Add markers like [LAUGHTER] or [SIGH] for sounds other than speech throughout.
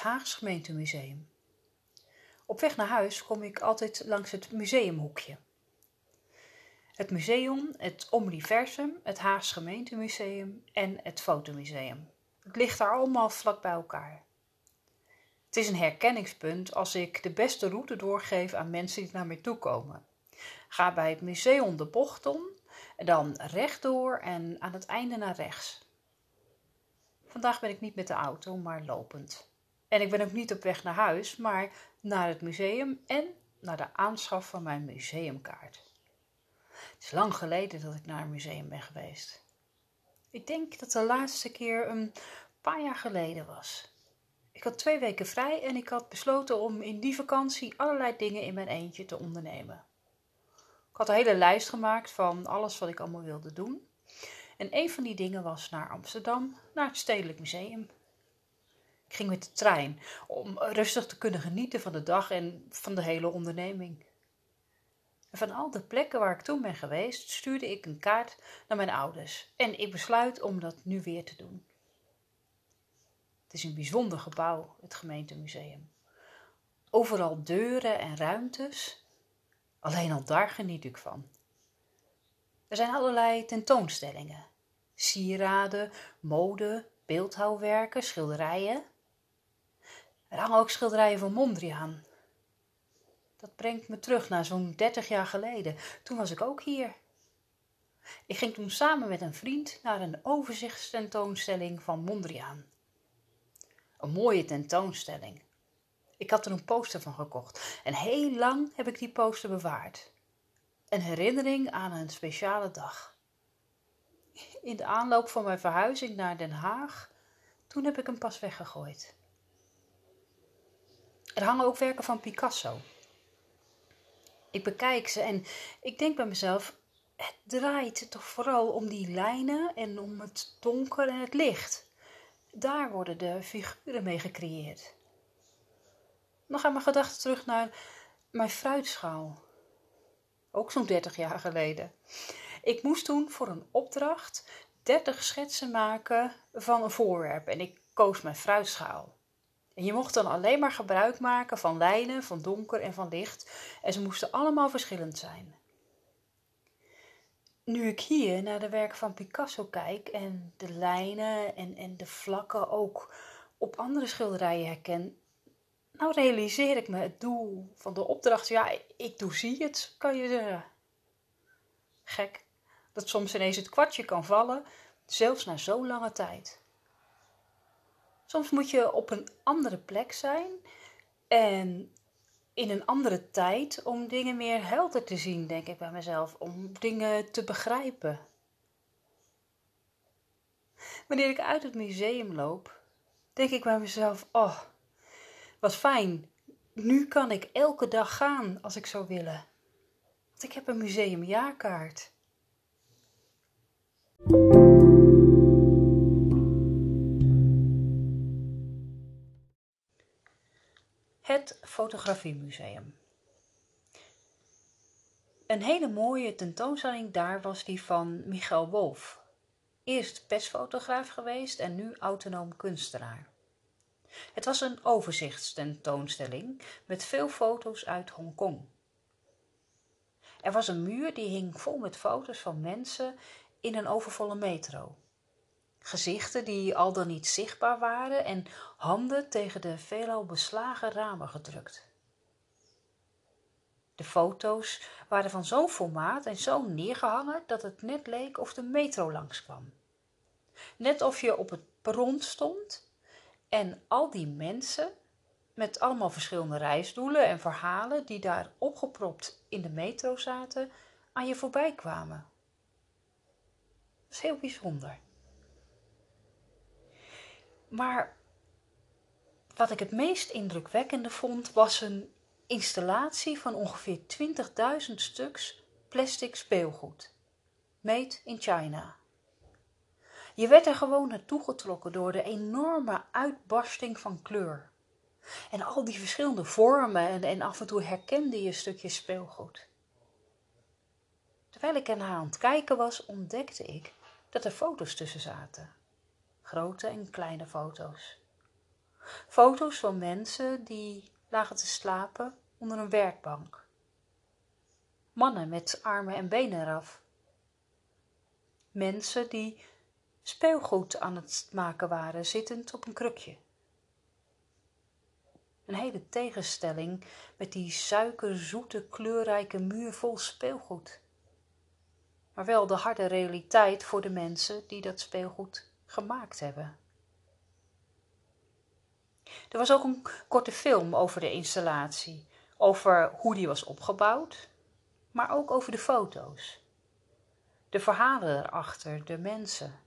Het Haags Gemeentemuseum. Op weg naar huis kom ik altijd langs het museumhoekje. Het museum, het Omniversum, het Haags Gemeentemuseum en het Fotomuseum. Het ligt daar allemaal vlak bij elkaar. Het is een herkenningspunt als ik de beste route doorgeef aan mensen die naar mij toe komen. Ga bij het museum de bocht om, dan rechtdoor en aan het einde naar rechts. Vandaag ben ik niet met de auto, maar lopend. En ik ben ook niet op weg naar huis, maar naar het museum en naar de aanschaf van mijn museumkaart. Het is lang geleden dat ik naar een museum ben geweest. Ik denk dat de laatste keer een paar jaar geleden was. Ik had twee weken vrij en ik had besloten om in die vakantie allerlei dingen in mijn eentje te ondernemen. Ik had een hele lijst gemaakt van alles wat ik allemaal wilde doen. En een van die dingen was naar Amsterdam, naar het Stedelijk Museum. Ging met de trein om rustig te kunnen genieten van de dag en van de hele onderneming. En van al de plekken waar ik toen ben geweest, stuurde ik een kaart naar mijn ouders. En ik besluit om dat nu weer te doen. Het is een bijzonder gebouw, het gemeentemuseum. Overal deuren en ruimtes. Alleen al daar geniet ik van. Er zijn allerlei tentoonstellingen. Sieraden, mode, beeldhouwwerken, schilderijen. Er hangen ook schilderijen van Mondriaan. Dat brengt me terug naar zo'n dertig jaar geleden. Toen was ik ook hier. Ik ging toen samen met een vriend naar een overzichtstentoonstelling van Mondriaan. Een mooie tentoonstelling. Ik had er een poster van gekocht en heel lang heb ik die poster bewaard. Een herinnering aan een speciale dag. In de aanloop van mijn verhuizing naar Den Haag, toen heb ik hem pas weggegooid. Er hangen ook werken van Picasso. Ik bekijk ze en ik denk bij mezelf: het draait toch vooral om die lijnen en om het donker en het licht. Daar worden de figuren mee gecreëerd. Dan gaan mijn gedachten terug naar mijn fruitschaal. Ook zo'n 30 jaar geleden. Ik moest toen voor een opdracht 30 schetsen maken van een voorwerp en ik koos mijn fruitschaal. Je mocht dan alleen maar gebruik maken van lijnen, van donker en van licht. En ze moesten allemaal verschillend zijn. Nu ik hier naar de werken van Picasso kijk en de lijnen en, en de vlakken ook op andere schilderijen herken, nou realiseer ik me het doel van de opdracht. Ja, ik doorzie het, kan je zeggen. Gek, dat soms ineens het kwartje kan vallen, zelfs na zo'n lange tijd. Soms moet je op een andere plek zijn en in een andere tijd om dingen meer helder te zien, denk ik bij mezelf, om dingen te begrijpen. Wanneer ik uit het museum loop, denk ik bij mezelf: oh, wat fijn. Nu kan ik elke dag gaan als ik zou willen. Want ik heb een museumjaarkaart. Het Fotografiemuseum. Een hele mooie tentoonstelling daar was die van Michael Wolf. Eerst persfotograaf geweest en nu autonoom kunstenaar. Het was een overzichtstentoonstelling met veel foto's uit Hongkong. Er was een muur die hing vol met foto's van mensen in een overvolle metro. Gezichten die al dan niet zichtbaar waren en handen tegen de veelal beslagen ramen gedrukt. De foto's waren van zo'n formaat en zo neergehangen dat het net leek of de metro langskwam. Net of je op het perron stond en al die mensen met allemaal verschillende reisdoelen en verhalen die daar opgepropt in de metro zaten, aan je voorbij kwamen. Dat is heel bijzonder. Maar wat ik het meest indrukwekkende vond, was een installatie van ongeveer 20.000 stuks plastic speelgoed. Made in China. Je werd er gewoon naartoe getrokken door de enorme uitbarsting van kleur. En al die verschillende vormen en, en af en toe herkende je stukjes speelgoed. Terwijl ik er naar aan het kijken was, ontdekte ik dat er foto's tussen zaten grote en kleine foto's. Foto's van mensen die lagen te slapen onder een werkbank. Mannen met armen en benen eraf. Mensen die speelgoed aan het maken waren, zittend op een krukje. Een hele tegenstelling met die suikerzoete, kleurrijke muur vol speelgoed. Maar wel de harde realiteit voor de mensen die dat speelgoed gemaakt hebben. Er was ook een korte film over de installatie, over hoe die was opgebouwd, maar ook over de foto's. De verhalen erachter, de mensen.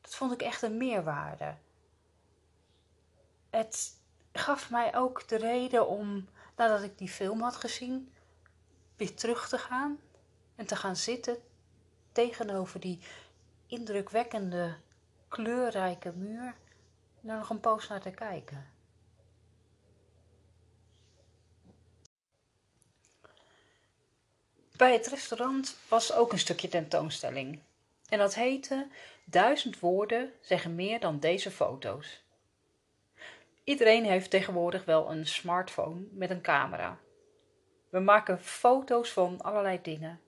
Dat vond ik echt een meerwaarde. Het gaf mij ook de reden om, nadat ik die film had gezien, weer terug te gaan en te gaan zitten tegenover die indrukwekkende, kleurrijke muur en nog een poos naar te kijken. Bij het restaurant was ook een stukje tentoonstelling. En dat heette Duizend woorden zeggen meer dan deze foto's. Iedereen heeft tegenwoordig wel een smartphone met een camera. We maken foto's van allerlei dingen.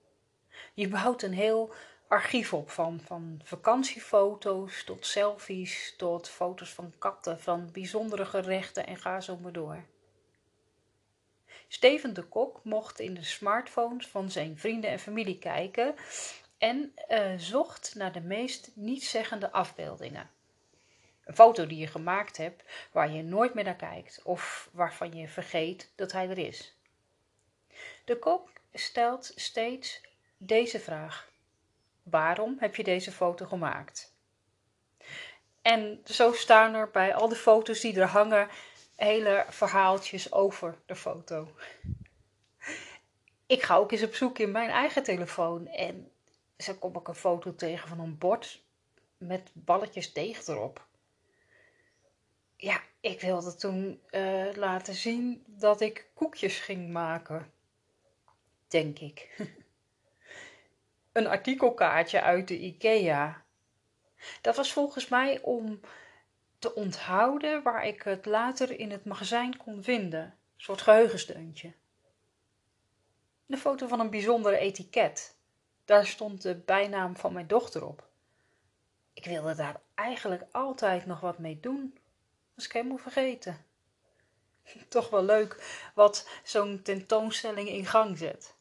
Je bouwt een heel archief op van, van vakantiefoto's tot selfies tot foto's van katten, van bijzondere gerechten en ga zo maar door. Steven de Kok mocht in de smartphones van zijn vrienden en familie kijken en uh, zocht naar de meest nietszeggende afbeeldingen. Een foto die je gemaakt hebt waar je nooit meer naar kijkt of waarvan je vergeet dat hij er is. De kok stelt steeds deze vraag: Waarom heb je deze foto gemaakt? En zo staan er bij al de foto's die er hangen hele verhaaltjes over de foto. Ik ga ook eens op zoek in mijn eigen telefoon en zo kom ik een foto tegen van een bord met balletjes deeg erop. Ja, ik wilde toen uh, laten zien dat ik koekjes ging maken. Denk ik. [LAUGHS] een artikelkaartje uit de IKEA. Dat was volgens mij om te onthouden waar ik het later in het magazijn kon vinden. Een soort geheugensteuntje. Een foto van een bijzondere etiket. Daar stond de bijnaam van mijn dochter op. Ik wilde daar eigenlijk altijd nog wat mee doen. Was ik helemaal vergeten. [LAUGHS] Toch wel leuk wat zo'n tentoonstelling in gang zet.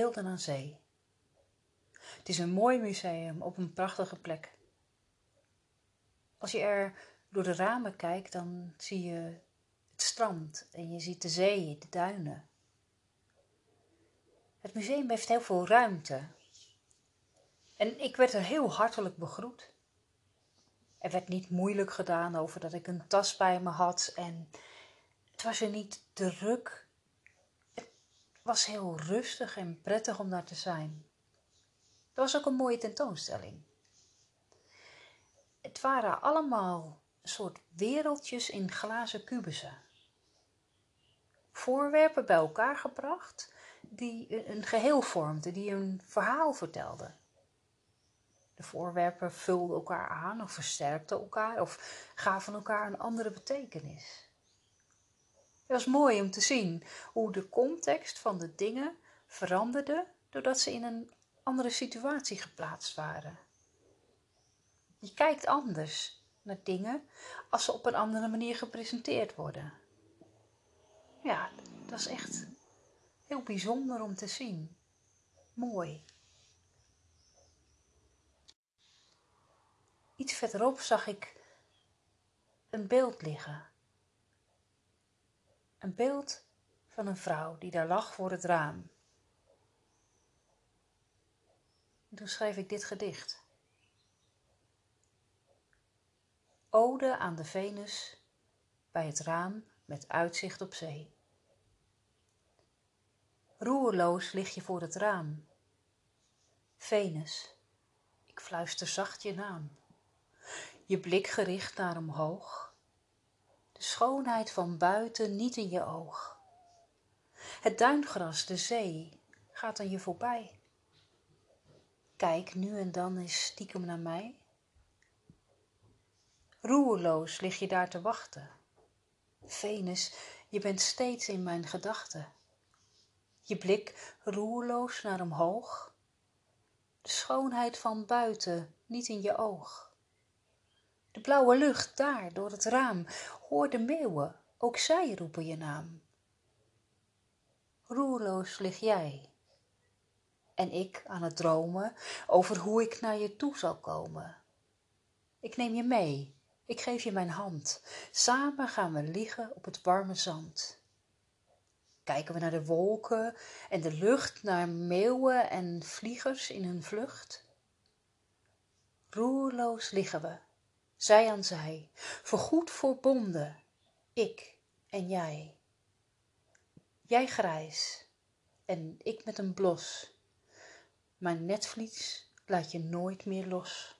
Beelden aan Zee. Het is een mooi museum op een prachtige plek. Als je er door de ramen kijkt, dan zie je het strand en je ziet de zee, de duinen. Het museum heeft heel veel ruimte. En ik werd er heel hartelijk begroet. Er werd niet moeilijk gedaan over dat ik een tas bij me had en het was er niet druk was heel rustig en prettig om daar te zijn. Er was ook een mooie tentoonstelling. Het waren allemaal een soort wereldjes in glazen kubussen. Voorwerpen bij elkaar gebracht die een geheel vormden, die een verhaal vertelden. De voorwerpen vulden elkaar aan of versterkten elkaar of gaven elkaar een andere betekenis. Het was mooi om te zien hoe de context van de dingen veranderde doordat ze in een andere situatie geplaatst waren. Je kijkt anders naar dingen als ze op een andere manier gepresenteerd worden. Ja, dat is echt heel bijzonder om te zien. Mooi. Iets verderop zag ik een beeld liggen een beeld van een vrouw die daar lag voor het raam. En toen schreef ik dit gedicht. Ode aan de Venus bij het raam met uitzicht op zee. Roerloos lig je voor het raam. Venus, ik fluister zacht je naam. Je blik gericht naar omhoog schoonheid van buiten niet in je oog. Het duingras, de zee, gaat aan je voorbij. Kijk nu en dan eens stiekem naar mij. Roerloos lig je daar te wachten. Venus, je bent steeds in mijn gedachten. Je blik roerloos naar omhoog. De schoonheid van buiten niet in je oog. De blauwe lucht daar door het raam. Hoor de meeuwen, ook zij roepen je naam. Roerloos lig jij. En ik aan het dromen over hoe ik naar je toe zal komen. Ik neem je mee, ik geef je mijn hand. Samen gaan we liggen op het warme zand. Kijken we naar de wolken en de lucht, naar meeuwen en vliegers in hun vlucht. Roerloos liggen we, zij aan zij, voorgoed verbonden, ik en jij. Jij grijs en ik met een blos. Mijn netvlies laat je nooit meer los.